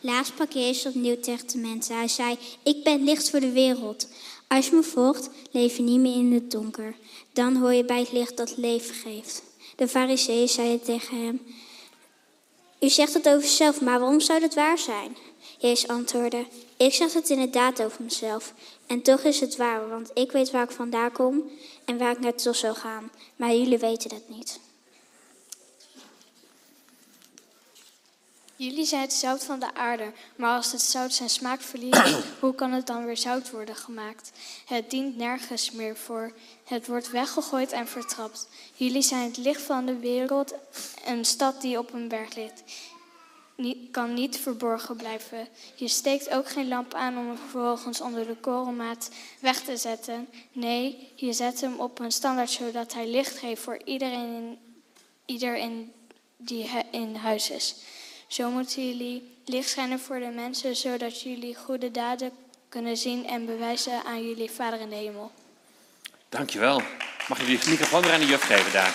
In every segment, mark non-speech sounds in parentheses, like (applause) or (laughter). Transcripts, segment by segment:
Laatst sprak Jezus opnieuw tegen de mensen. Hij zei, ik ben licht voor de wereld. Als je me volgt, leef je niet meer in het donker. Dan hoor je bij het licht dat leven geeft. De fariseeën zeiden tegen hem, u zegt het over uzelf, maar waarom zou dat waar zijn? Jezus antwoordde, ik zeg het inderdaad over mezelf. En toch is het waar, want ik weet waar ik vandaan kom en waar ik naartoe zal gaan. Maar jullie weten dat niet. Jullie zijn het zout van de aarde, maar als het zout zijn smaak verliest, (clears throat) hoe kan het dan weer zout worden gemaakt? Het dient nergens meer voor. Het wordt weggegooid en vertrapt. Jullie zijn het licht van de wereld, een stad die op een berg ligt. Nie- kan niet verborgen blijven. Je steekt ook geen lamp aan om hem vervolgens onder de korenmaat weg te zetten. Nee, je zet hem op een standaard zodat hij licht geeft voor iedereen, iedereen die in huis is. Zo moeten jullie licht schijnen voor de mensen, zodat jullie goede daden kunnen zien en bewijzen aan jullie Vader in de hemel. Dankjewel. Mag je die microfoon weer aan de juf geven daar?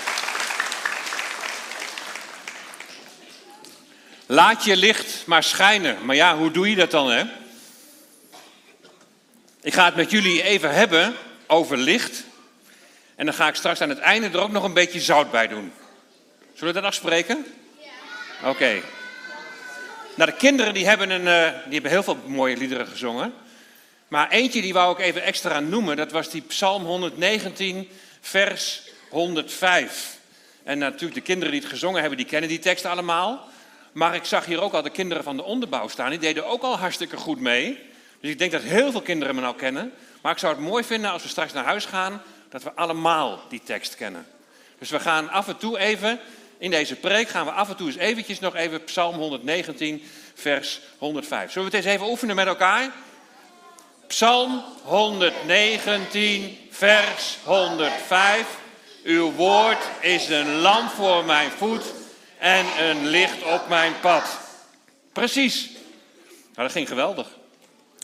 Laat je licht maar schijnen. Maar ja, hoe doe je dat dan, hè? Ik ga het met jullie even hebben over licht. En dan ga ik straks aan het einde er ook nog een beetje zout bij doen. Zullen we dat afspreken? Ja. Oké. Nou, de kinderen die hebben, een, eh, die hebben heel veel mooie liederen gezongen. Maar eentje die wou ik even extra noemen. Dat was die Psalm 119, vers 105. En natuurlijk de kinderen die het gezongen hebben, die kennen die tekst allemaal. Maar ik zag hier ook al de kinderen van de onderbouw staan. Die deden ook al hartstikke goed mee. Dus ik denk dat heel veel kinderen me nou kennen. Maar ik zou het mooi vinden als we straks naar huis gaan, dat we allemaal die tekst kennen. Dus we gaan af en toe even, in deze preek gaan we af en toe eens eventjes nog even Psalm 119, vers 105. Zullen we het eens even oefenen met elkaar? Psalm 119, vers 105. Uw woord is een lamp voor mijn voet en een licht op mijn pad. Precies. Nou, dat ging geweldig.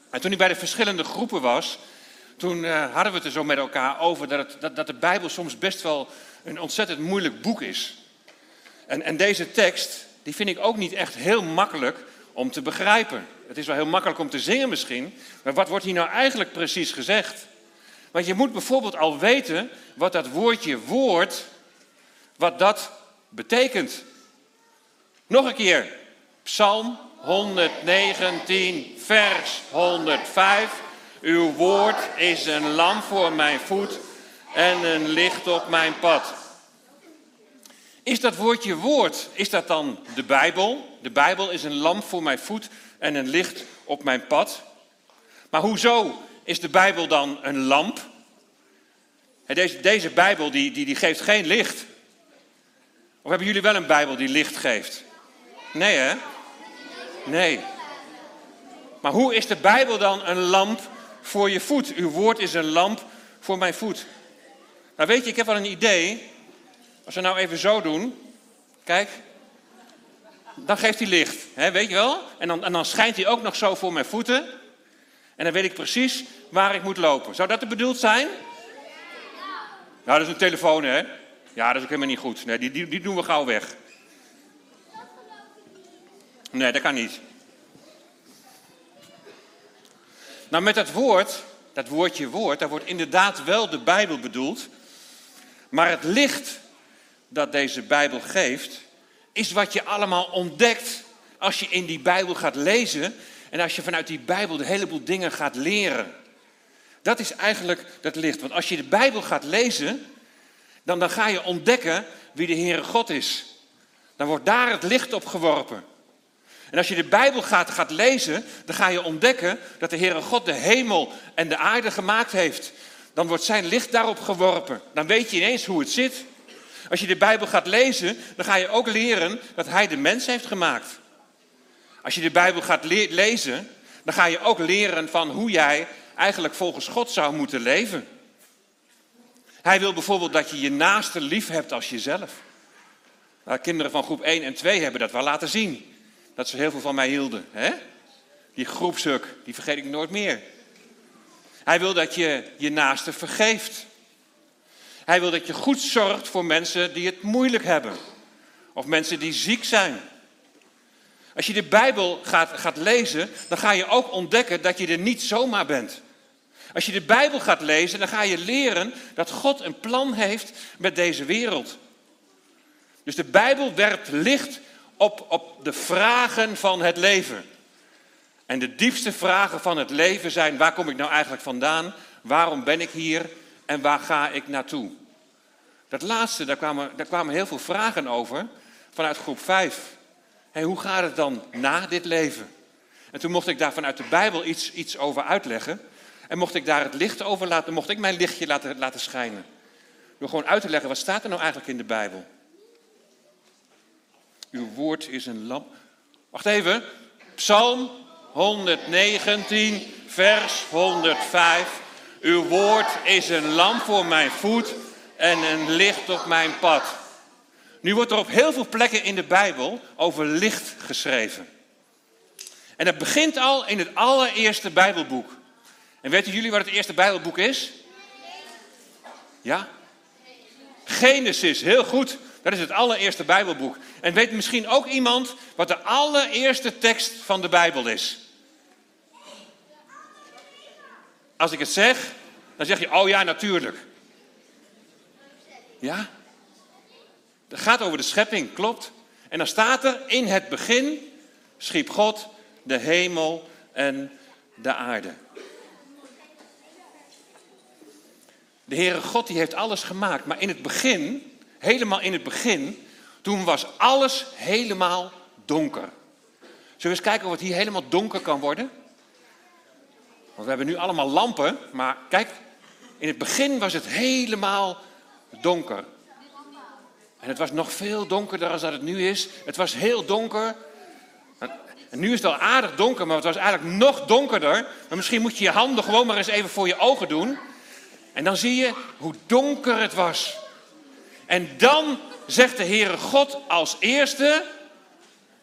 En toen ik bij de verschillende groepen was, toen eh, hadden we het er zo met elkaar over dat, dat de Bijbel soms best wel een ontzettend moeilijk boek is. En, en deze tekst, die vind ik ook niet echt heel makkelijk om te begrijpen. Het is wel heel makkelijk om te zingen misschien, maar wat wordt hier nou eigenlijk precies gezegd? Want je moet bijvoorbeeld al weten wat dat woordje woord, wat dat betekent. Nog een keer, Psalm 119, vers 105. Uw woord is een lamp voor mijn voet en een licht op mijn pad. Is dat woordje woord, is dat dan de Bijbel? De Bijbel is een lamp voor mijn voet en een licht op mijn pad. Maar hoezo is de Bijbel dan een lamp? Deze, deze Bijbel die, die, die geeft geen licht. Of hebben jullie wel een Bijbel die licht geeft? Nee hè? Nee. Maar hoe is de Bijbel dan een lamp voor je voet? Uw woord is een lamp voor mijn voet. Nou weet je, ik heb wel een idee. Als we nou even zo doen. Kijk. Dan geeft hij licht. Hè, weet je wel? En dan, en dan schijnt hij ook nog zo voor mijn voeten. En dan weet ik precies waar ik moet lopen. Zou dat er bedoeld zijn? Nou, dat is een telefoon, hè? Ja, dat is ook helemaal niet goed. Nee, die, die, die doen we gauw weg. Nee, dat kan niet. Nou, met dat woord, dat woordje woord, daar wordt inderdaad wel de Bijbel bedoeld. Maar het licht dat deze Bijbel geeft, is wat je allemaal ontdekt als je in die Bijbel gaat lezen en als je vanuit die Bijbel een heleboel dingen gaat leren. Dat is eigenlijk dat licht. Want als je de Bijbel gaat lezen, dan, dan ga je ontdekken wie de Heere God is. Dan wordt daar het licht op geworpen. En als je de Bijbel gaat, gaat lezen, dan ga je ontdekken dat de Heere God de hemel en de aarde gemaakt heeft. Dan wordt zijn licht daarop geworpen. Dan weet je ineens hoe het zit. Als je de Bijbel gaat lezen, dan ga je ook leren dat Hij de mens heeft gemaakt. Als je de Bijbel gaat le- lezen, dan ga je ook leren van hoe jij eigenlijk volgens God zou moeten leven. Hij wil bijvoorbeeld dat je je naaste lief hebt als jezelf. Nou, kinderen van groep 1 en 2 hebben dat wel laten zien. Dat ze heel veel van mij hielden. Hè? Die groepsuk, die vergeet ik nooit meer. Hij wil dat je je naaste vergeeft. Hij wil dat je goed zorgt voor mensen die het moeilijk hebben. Of mensen die ziek zijn. Als je de Bijbel gaat, gaat lezen, dan ga je ook ontdekken dat je er niet zomaar bent. Als je de Bijbel gaat lezen, dan ga je leren dat God een plan heeft met deze wereld. Dus de Bijbel werpt licht op, op de vragen van het leven. En de diepste vragen van het leven zijn: waar kom ik nou eigenlijk vandaan? Waarom ben ik hier? En waar ga ik naartoe? Dat laatste, daar kwamen, daar kwamen heel veel vragen over vanuit groep 5. Hey, hoe gaat het dan na dit leven? En toen mocht ik daar vanuit de Bijbel iets, iets over uitleggen. En mocht ik daar het licht over laten, mocht ik mijn lichtje laten, laten schijnen. Door gewoon uit te leggen, wat staat er nou eigenlijk in de Bijbel? Uw woord is een lamp. Wacht even. Psalm 119, vers 105. Uw woord is een lamp voor mijn voet en een licht op mijn pad. Nu wordt er op heel veel plekken in de Bijbel over licht geschreven. En dat begint al in het allereerste Bijbelboek. En weten jullie wat het eerste Bijbelboek is? Ja? Genesis, heel goed. Dat is het allereerste Bijbelboek. En weet misschien ook iemand wat de allereerste tekst van de Bijbel is? Als ik het zeg, dan zeg je, oh ja, natuurlijk. Ja? Het gaat over de schepping, klopt. En dan staat er, in het begin schiep God de hemel en de aarde. De Heere God die heeft alles gemaakt, maar in het begin, helemaal in het begin, toen was alles helemaal donker. Zullen we eens kijken of het hier helemaal donker kan worden? Want we hebben nu allemaal lampen, maar kijk, in het begin was het helemaal donker. En het was nog veel donkerder dan dat het nu is. Het was heel donker. En nu is het al aardig donker, maar het was eigenlijk nog donkerder. Maar misschien moet je je handen gewoon maar eens even voor je ogen doen. En dan zie je hoe donker het was. En dan zegt de Heere God als eerste: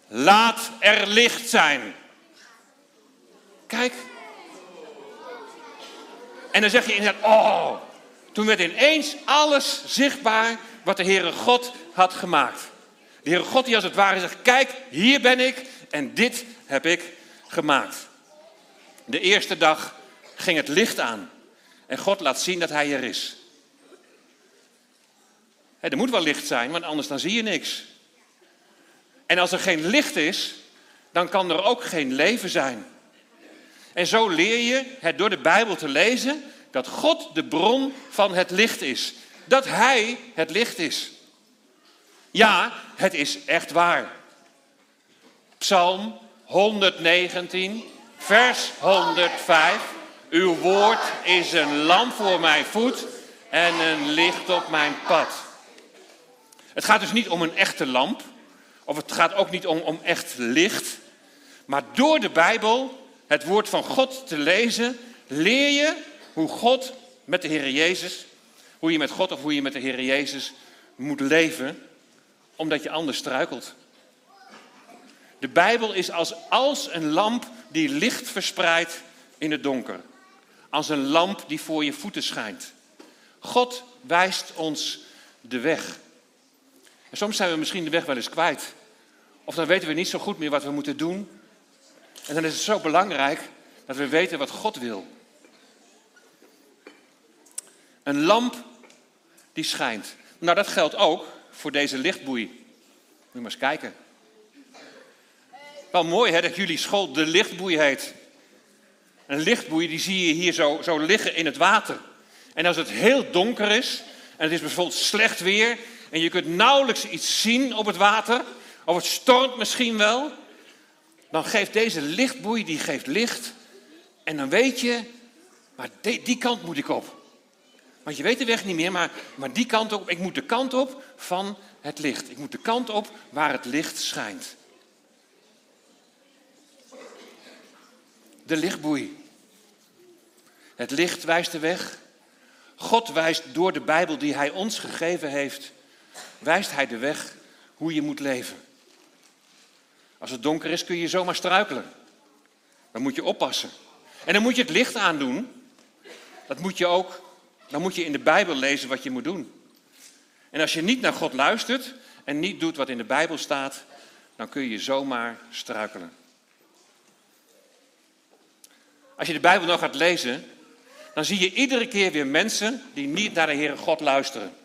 Laat er licht zijn. Kijk. En dan zeg je inderdaad: Oh, toen werd ineens alles zichtbaar wat de Heere God had gemaakt. De Heere God die als het ware zegt, kijk, hier ben ik en dit heb ik gemaakt. De eerste dag ging het licht aan en God laat zien dat hij er is. er moet wel licht zijn, want anders dan zie je niks. En als er geen licht is, dan kan er ook geen leven zijn. En zo leer je het door de Bijbel te lezen dat God de bron van het licht is. Dat Hij het licht is. Ja, het is echt waar. Psalm 119, vers 105. Uw woord is een lamp voor mijn voet en een licht op mijn pad. Het gaat dus niet om een echte lamp, of het gaat ook niet om, om echt licht. Maar door de Bijbel, het woord van God te lezen, leer je hoe God met de Heer Jezus, hoe je met God of hoe je met de Heer Jezus moet leven, omdat je anders struikelt. De Bijbel is als, als een lamp die licht verspreidt in het donker. Als een lamp die voor je voeten schijnt. God wijst ons de weg. En soms zijn we misschien de weg wel eens kwijt. Of dan weten we niet zo goed meer wat we moeten doen. En dan is het zo belangrijk dat we weten wat God wil. Een lamp die schijnt. Nou, dat geldt ook voor deze lichtboei. Moet maar eens kijken. Wel mooi hè, dat jullie school de lichtboei heet. Een lichtboei die zie je hier zo, zo liggen in het water. En als het heel donker is, en het is bijvoorbeeld slecht weer, en je kunt nauwelijks iets zien op het water, of het stormt misschien wel, dan geeft deze lichtboei, die geeft licht. En dan weet je, maar die, kant moet ik op. Want je weet de weg niet meer, maar, maar die kant op, ik moet de kant op van het licht. Ik moet de kant op waar het licht schijnt. De lichtboei. Het licht wijst de weg. God wijst door de Bijbel die Hij ons gegeven heeft, wijst Hij de weg hoe je moet leven. Als het donker is kun je zomaar struikelen. Dan moet je oppassen. En dan moet je het licht aandoen. Dat moet je ook dan moet je in de Bijbel lezen wat je moet doen. En als je niet naar God luistert en niet doet wat in de Bijbel staat, dan kun je zomaar struikelen. Als je de Bijbel nog gaat lezen, dan zie je iedere keer weer mensen die niet naar de Heere God luisteren.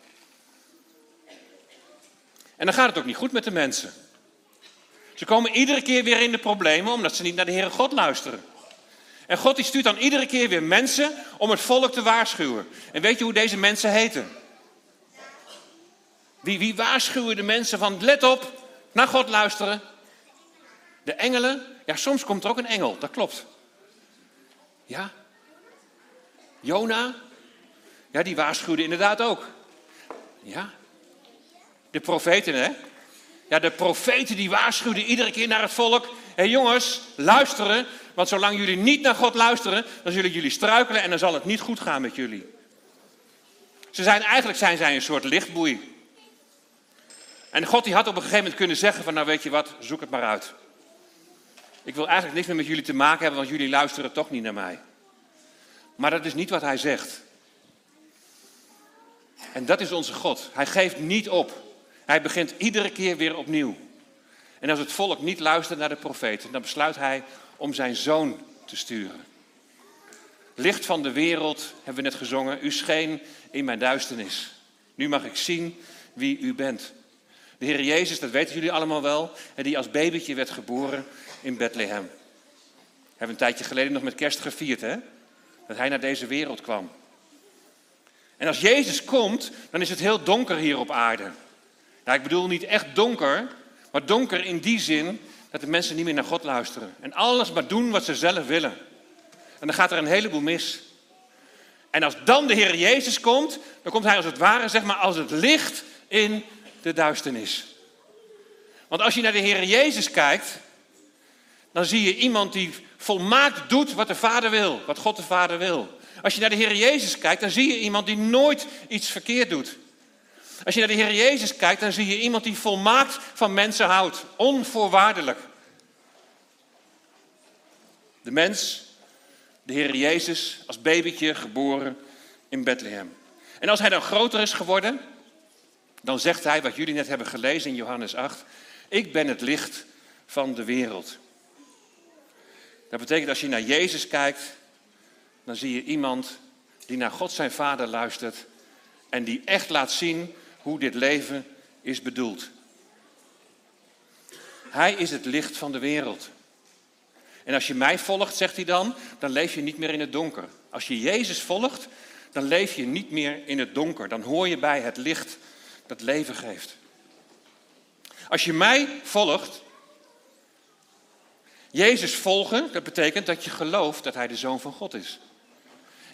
En dan gaat het ook niet goed met de mensen. Ze komen iedere keer weer in de problemen omdat ze niet naar de Heere God luisteren. En God die stuurt dan iedere keer weer mensen om het volk te waarschuwen. En weet je hoe deze mensen heten? Wie, wie waarschuwen de mensen van let op, naar God luisteren? De engelen? Ja, soms komt er ook een engel, dat klopt. Ja? Jona? Ja, die waarschuwde inderdaad ook. Ja? De profeten, hè? Ja, de profeten die waarschuwden iedere keer naar het volk. Hé hey jongens, luisteren, want zolang jullie niet naar God luisteren, dan zullen jullie struikelen en dan zal het niet goed gaan met jullie. Ze zijn, eigenlijk zijn zij een soort lichtboei. En God die had op een gegeven moment kunnen zeggen van nou weet je wat, zoek het maar uit. Ik wil eigenlijk niks meer met jullie te maken hebben, want jullie luisteren toch niet naar mij. Maar dat is niet wat hij zegt. En dat is onze God. Hij geeft niet op. Hij begint iedere keer weer opnieuw. En als het volk niet luistert naar de profeten, dan besluit hij om zijn zoon te sturen. Licht van de wereld, hebben we net gezongen, u scheen in mijn duisternis. Nu mag ik zien wie u bent. De Heer Jezus, dat weten jullie allemaal wel, die als babytje werd geboren in Bethlehem. We hebben een tijdje geleden nog met kerst gevierd, hè? Dat hij naar deze wereld kwam. En als Jezus komt, dan is het heel donker hier op aarde. Nou, ik bedoel niet echt donker, maar donker in die zin dat de mensen niet meer naar God luisteren. En alles maar doen wat ze zelf willen. En dan gaat er een heleboel mis. En als dan de Heer Jezus komt, dan komt hij als het ware, zeg maar, als het licht in de duisternis. Want als je naar de Heer Jezus kijkt, dan zie je iemand die volmaakt doet wat de Vader wil, wat God de Vader wil. Als je naar de Heer Jezus kijkt, dan zie je iemand die nooit iets verkeerd doet. Als je naar de Heer Jezus kijkt, dan zie je iemand die volmaakt van mensen houdt, onvoorwaardelijk. De mens, de Heer Jezus, als babytje geboren in Bethlehem. En als hij dan groter is geworden, dan zegt hij, wat jullie net hebben gelezen in Johannes 8, ik ben het licht van de wereld. Dat betekent als je naar Jezus kijkt, dan zie je iemand die naar God zijn Vader luistert en die echt laat zien hoe dit leven is bedoeld. Hij is het licht van de wereld. En als je mij volgt, zegt hij dan, dan leef je niet meer in het donker. Als je Jezus volgt, dan leef je niet meer in het donker. Dan hoor je bij het licht dat leven geeft. Als je mij volgt, Jezus volgen, dat betekent dat je gelooft dat Hij de Zoon van God is.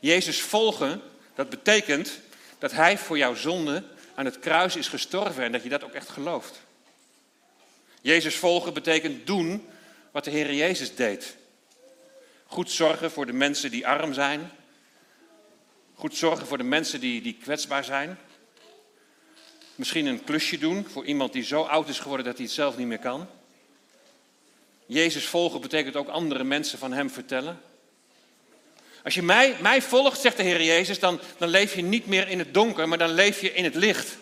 Jezus volgen, dat betekent dat Hij voor jouw zonde aan het kruis is gestorven en dat je dat ook echt gelooft. Jezus volgen betekent doen wat de Heer Jezus deed. Goed zorgen voor de mensen die arm zijn. Goed zorgen voor de mensen die, die kwetsbaar zijn. Misschien een klusje doen voor iemand die zo oud is geworden dat hij het zelf niet meer kan. Jezus volgen betekent ook andere mensen van Hem vertellen. Als je mij, mij volgt, zegt de Heer Jezus, dan, dan leef je niet meer in het donker, maar dan leef je in het licht.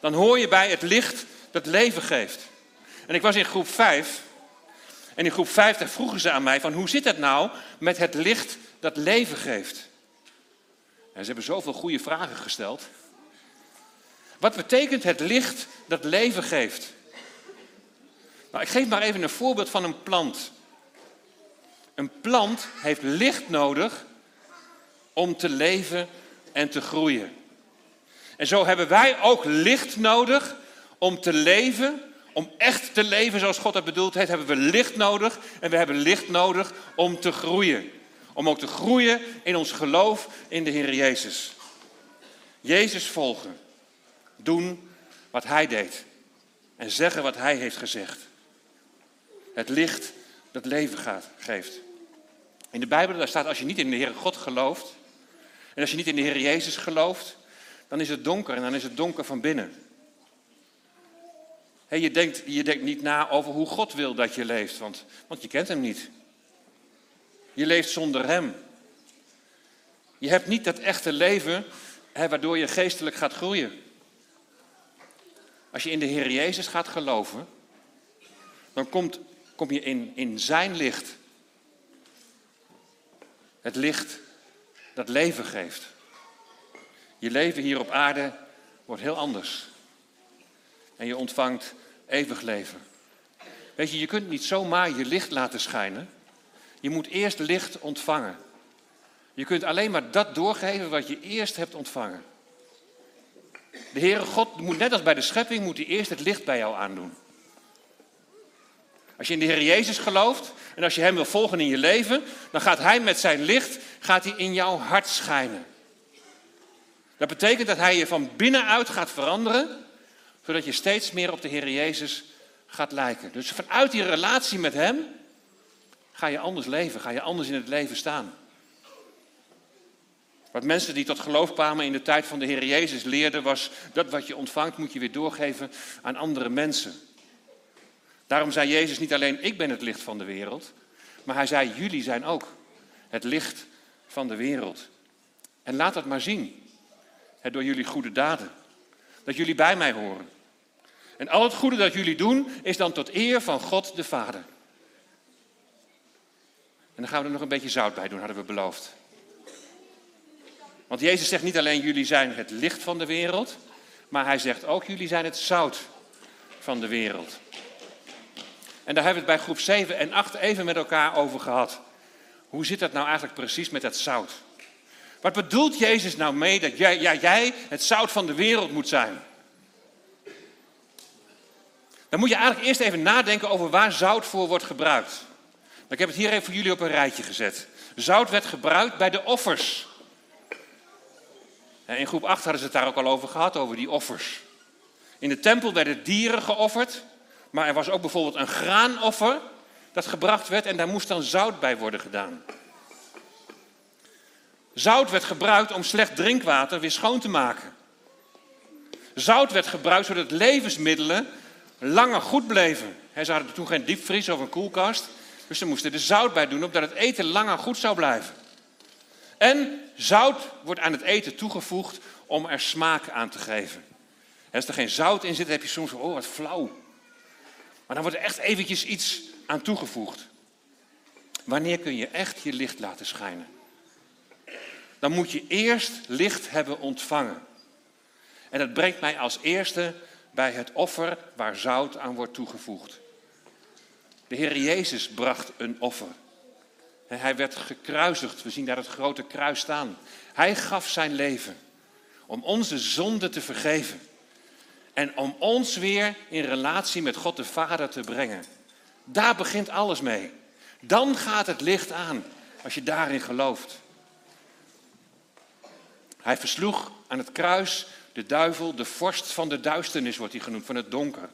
Dan hoor je bij het licht dat leven geeft. En ik was in groep 5. En in groep 5 daar vroegen ze aan mij van hoe zit het nou met het licht dat leven geeft? En ze hebben zoveel goede vragen gesteld. Wat betekent het licht dat leven geeft? Nou, ik geef maar even een voorbeeld van een plant. Een plant heeft licht nodig om te leven en te groeien. En zo hebben wij ook licht nodig om te leven, om echt te leven zoals God het bedoeld heeft, hebben we licht nodig. En we hebben licht nodig om te groeien. Om ook te groeien in ons geloof in de Heer Jezus. Jezus volgen. Doen wat Hij deed. En zeggen wat Hij heeft gezegd. Het licht dat leven gaat, geeft. In de Bijbel daar staat als je niet in de Heer God gelooft. En als je niet in de Heer Jezus gelooft. Dan is het donker en dan is het donker van binnen. Hey, je, denkt, je denkt niet na over hoe God wil dat je leeft, want, want je kent Hem niet. Je leeft zonder Hem. Je hebt niet dat echte leven hè, waardoor je geestelijk gaat groeien. Als je in de Heer Jezus gaat geloven, dan komt, kom je in, in zijn licht. Het licht dat leven geeft. Je leven hier op aarde wordt heel anders. En je ontvangt eeuwig leven. Weet je, je kunt niet zomaar je licht laten schijnen. Je moet eerst licht ontvangen. Je kunt alleen maar dat doorgeven wat je eerst hebt ontvangen. De Heere God moet net als bij de schepping, moet hij eerst het licht bij jou aandoen. Als je in de Heer Jezus gelooft en als je Hem wil volgen in je leven, dan gaat Hij met zijn licht gaat hij in jouw hart schijnen. Dat betekent dat Hij je van binnenuit gaat veranderen, zodat je steeds meer op de Heer Jezus gaat lijken. Dus vanuit die relatie met Hem ga je anders leven, ga je anders in het leven staan. Wat mensen die tot geloof kwamen in de tijd van de Heer Jezus leerden, was dat wat je ontvangt moet je weer doorgeven aan andere mensen. Daarom zei Jezus niet alleen, ik ben het licht van de wereld, maar hij zei, jullie zijn ook het licht van de wereld. En laat dat maar zien, door jullie goede daden, dat jullie bij mij horen. En al het goede dat jullie doen, is dan tot eer van God de Vader. En dan gaan we er nog een beetje zout bij doen, hadden we beloofd. Want Jezus zegt niet alleen jullie zijn het licht van de wereld, maar hij zegt ook jullie zijn het zout van de wereld. En daar hebben we het bij groep 7 en 8 even met elkaar over gehad. Hoe zit dat nou eigenlijk precies met dat zout? Wat bedoelt Jezus nou mee dat jij, ja, jij het zout van de wereld moet zijn? Dan moet je eigenlijk eerst even nadenken over waar zout voor wordt gebruikt. Ik heb het hier even voor jullie op een rijtje gezet. Zout werd gebruikt bij de offers. In groep 8 hadden ze het daar ook al over gehad, over die offers. In de tempel werden dieren geofferd, maar er was ook bijvoorbeeld een graanoffer dat gebracht werd en daar moest dan zout bij worden gedaan. Zout werd gebruikt om slecht drinkwater weer schoon te maken. Zout werd gebruikt zodat levensmiddelen langer goed bleven. Ze hadden toen geen diepvries of een koelkast, dus ze moesten er zout bij doen, opdat het eten langer goed zou blijven. En zout wordt aan het eten toegevoegd om er smaak aan te geven. Als er geen zout in zit, heb je soms, oh wat flauw. Maar dan wordt er echt eventjes iets aan toegevoegd. Wanneer kun je echt je licht laten schijnen? Dan moet je eerst licht hebben ontvangen. En dat brengt mij als eerste bij het offer waar zout aan wordt toegevoegd. De Heer Jezus bracht een offer. Hij werd gekruisigd. We zien daar het grote kruis staan. Hij gaf zijn leven om onze zonde te vergeven. En om ons weer in relatie met God de Vader te brengen. Daar begint alles mee. Dan gaat het licht aan als je daarin gelooft. Hij versloeg aan het kruis de duivel, de vorst van de duisternis wordt hij genoemd, van het donker.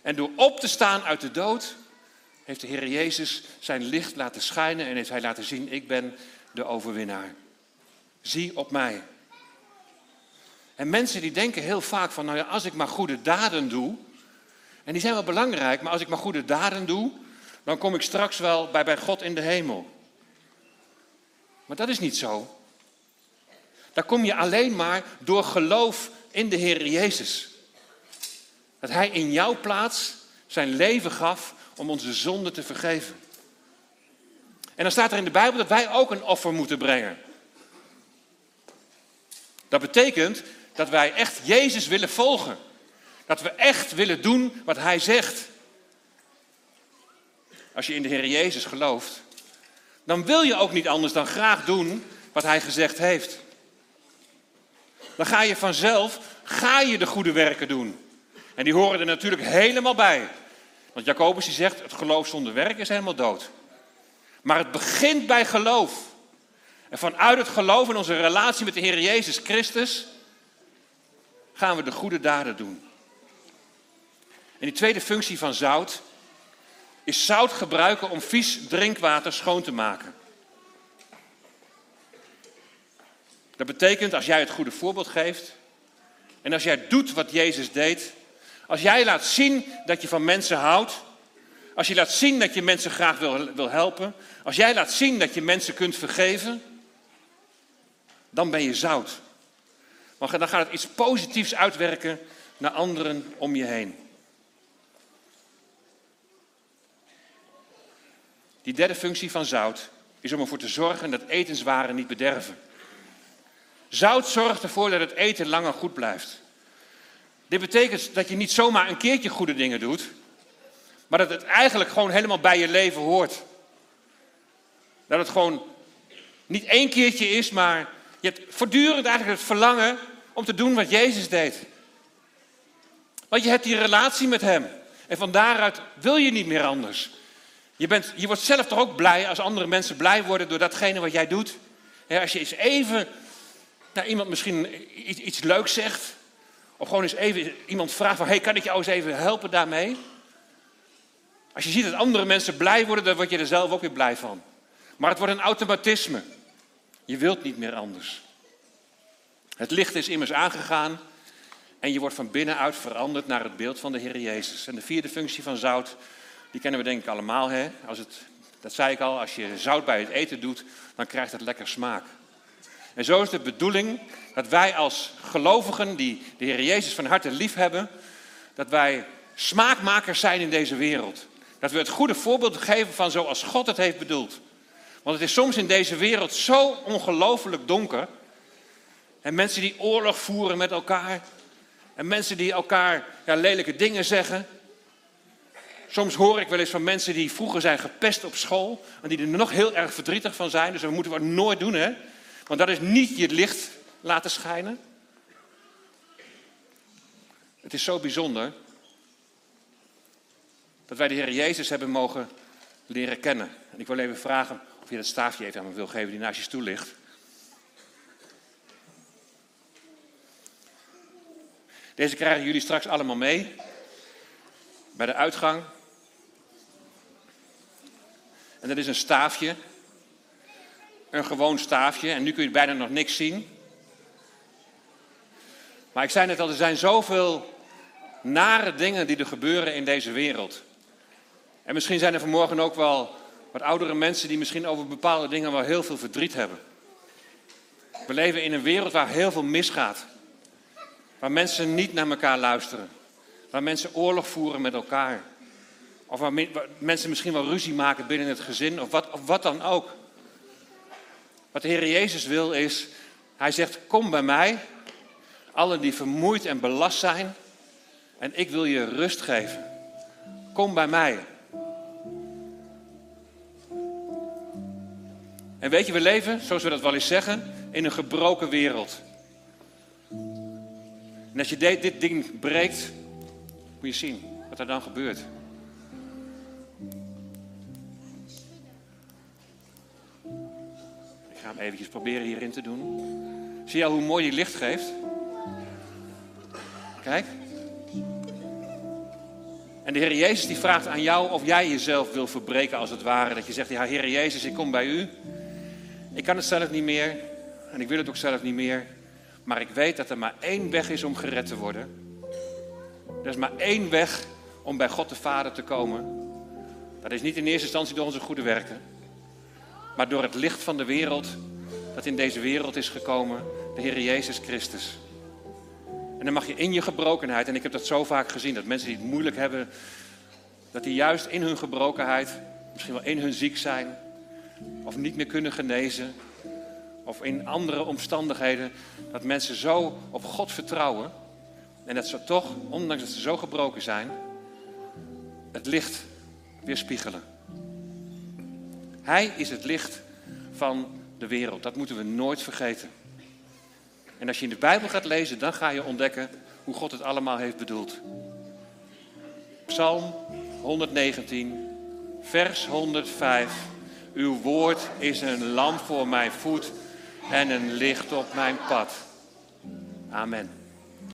En door op te staan uit de dood, heeft de Heer Jezus zijn licht laten schijnen en heeft hij laten zien, ik ben de overwinnaar. Zie op mij. En mensen die denken heel vaak van, nou ja, als ik maar goede daden doe, en die zijn wel belangrijk, maar als ik maar goede daden doe, dan kom ik straks wel bij, bij God in de hemel. Maar dat is niet zo. Daar kom je alleen maar door geloof in de Heer Jezus. Dat Hij in jouw plaats zijn leven gaf om onze zonde te vergeven. En dan staat er in de Bijbel dat wij ook een offer moeten brengen. Dat betekent dat wij echt Jezus willen volgen. Dat we echt willen doen wat Hij zegt. Als je in de Heer Jezus gelooft, dan wil je ook niet anders dan graag doen wat Hij gezegd heeft. Dan ga je vanzelf, ga je de goede werken doen. En die horen er natuurlijk helemaal bij. Want Jacobus die zegt, het geloof zonder werk is helemaal dood. Maar het begint bij geloof. En vanuit het geloof in onze relatie met de Heer Jezus Christus gaan we de goede daden doen. En die tweede functie van zout is zout gebruiken om vies drinkwater schoon te maken. Dat betekent als jij het goede voorbeeld geeft en als jij doet wat Jezus deed, als jij laat zien dat je van mensen houdt, als je laat zien dat je mensen graag wil, wil helpen, als jij laat zien dat je mensen kunt vergeven, dan ben je zout. Dan gaat het iets positiefs uitwerken naar anderen om je heen. Die derde functie van zout is om ervoor te zorgen dat etenswaren niet bederven. Zout zorgt ervoor dat het eten langer goed blijft. Dit betekent dat je niet zomaar een keertje goede dingen doet, maar dat het eigenlijk gewoon helemaal bij je leven hoort. Dat het gewoon niet één keertje is, maar je hebt voortdurend eigenlijk het verlangen om te doen wat Jezus deed. Want je hebt die relatie met Hem. En van daaruit wil je niet meer anders. Je, bent, je wordt zelf toch ook blij als andere mensen blij worden door datgene wat jij doet. als je eens even naar iemand misschien iets, leuks zegt. Of gewoon eens even iemand vraagt van, hey, kan ik jou eens even helpen daarmee? Als je ziet dat andere mensen blij worden, dan word je er zelf ook weer blij van. Maar het wordt een automatisme. Je wilt niet meer anders. Het licht is immers aangegaan en je wordt van binnenuit veranderd naar het beeld van de Heer Jezus. En de vierde functie van zout, die kennen we denk ik allemaal. Hè? Als het, dat zei ik al, als je zout bij het eten doet, dan krijgt het lekker smaak. En zo is de bedoeling dat wij als gelovigen die de Heer Jezus van harte lief hebben, dat wij smaakmakers zijn in deze wereld. Dat we het goede voorbeeld geven van zoals God het heeft bedoeld. Want het is soms in deze wereld zo ongelooflijk donker. En mensen die oorlog voeren met elkaar. En mensen die elkaar ja, lelijke dingen zeggen. Soms hoor ik wel eens van mensen die vroeger zijn gepest op school. En die er nog heel erg verdrietig van zijn. Dus dat moeten we nooit doen, hè? Want dat is niet je licht laten schijnen. Het is zo bijzonder dat wij de Heer Jezus hebben mogen leren kennen. En ik wil even vragen of je dat staafje even aan me wil geven die naast je stoel ligt. Deze krijgen jullie straks allemaal mee. Bij de uitgang. En dat is een staafje. Een gewoon staafje. En nu kun je bijna nog niks zien. Maar ik zei net al, er zijn zoveel nare dingen die er gebeuren in deze wereld. En misschien zijn er vanmorgen ook wel wat oudere mensen die misschien over bepaalde dingen wel heel veel verdriet hebben. We leven in een wereld waar heel veel misgaat. Waar mensen niet naar elkaar luisteren. Waar mensen oorlog voeren met elkaar. Of waar, mensen misschien wel ruzie maken binnen het gezin. Of wat, wat dan ook. Wat de Heer Jezus wil is, Hij zegt, kom bij mij. Allen die vermoeid en belast zijn. En ik wil je rust geven. Kom bij mij. En weet je, we leven, zoals we dat wel eens zeggen, in een gebroken wereld. En als je dit, ding breekt, moet je zien wat er dan gebeurt. Ik ga hem eventjes proberen hierin te doen. Zie je al hoe mooi die licht geeft? Kijk. En de Heer Jezus die vraagt aan jou of jij jezelf wil verbreken als het ware. Dat je zegt, ja Heer Jezus, ik kom bij u. Ik kan het zelf niet meer en ik wil het ook zelf niet meer. Maar ik weet dat er maar één weg is om gered te worden. Er is maar één weg om bij God de Vader te komen. Dat is niet in eerste instantie door onze goede werken, maar door het licht van de wereld dat in deze wereld is gekomen, de Heer Jezus Christus. En dan mag je in je gebrokenheid, en ik heb dat zo vaak gezien, dat mensen die het moeilijk hebben, dat die juist in hun gebrokenheid, misschien wel in hun ziek zijn, of niet meer kunnen genezen, of in andere omstandigheden, dat mensen zo op God vertrouwen en dat ze toch, ondanks dat ze zo gebroken zijn, het licht weerspiegelen. Hij is het licht van de wereld. Dat moeten we nooit vergeten. En als je in de Bijbel gaat lezen, dan ga je ontdekken hoe God het allemaal heeft bedoeld. Psalm 119, vers 105. Uw woord is een lamp voor mijn voet en een licht op mijn pad. Amen.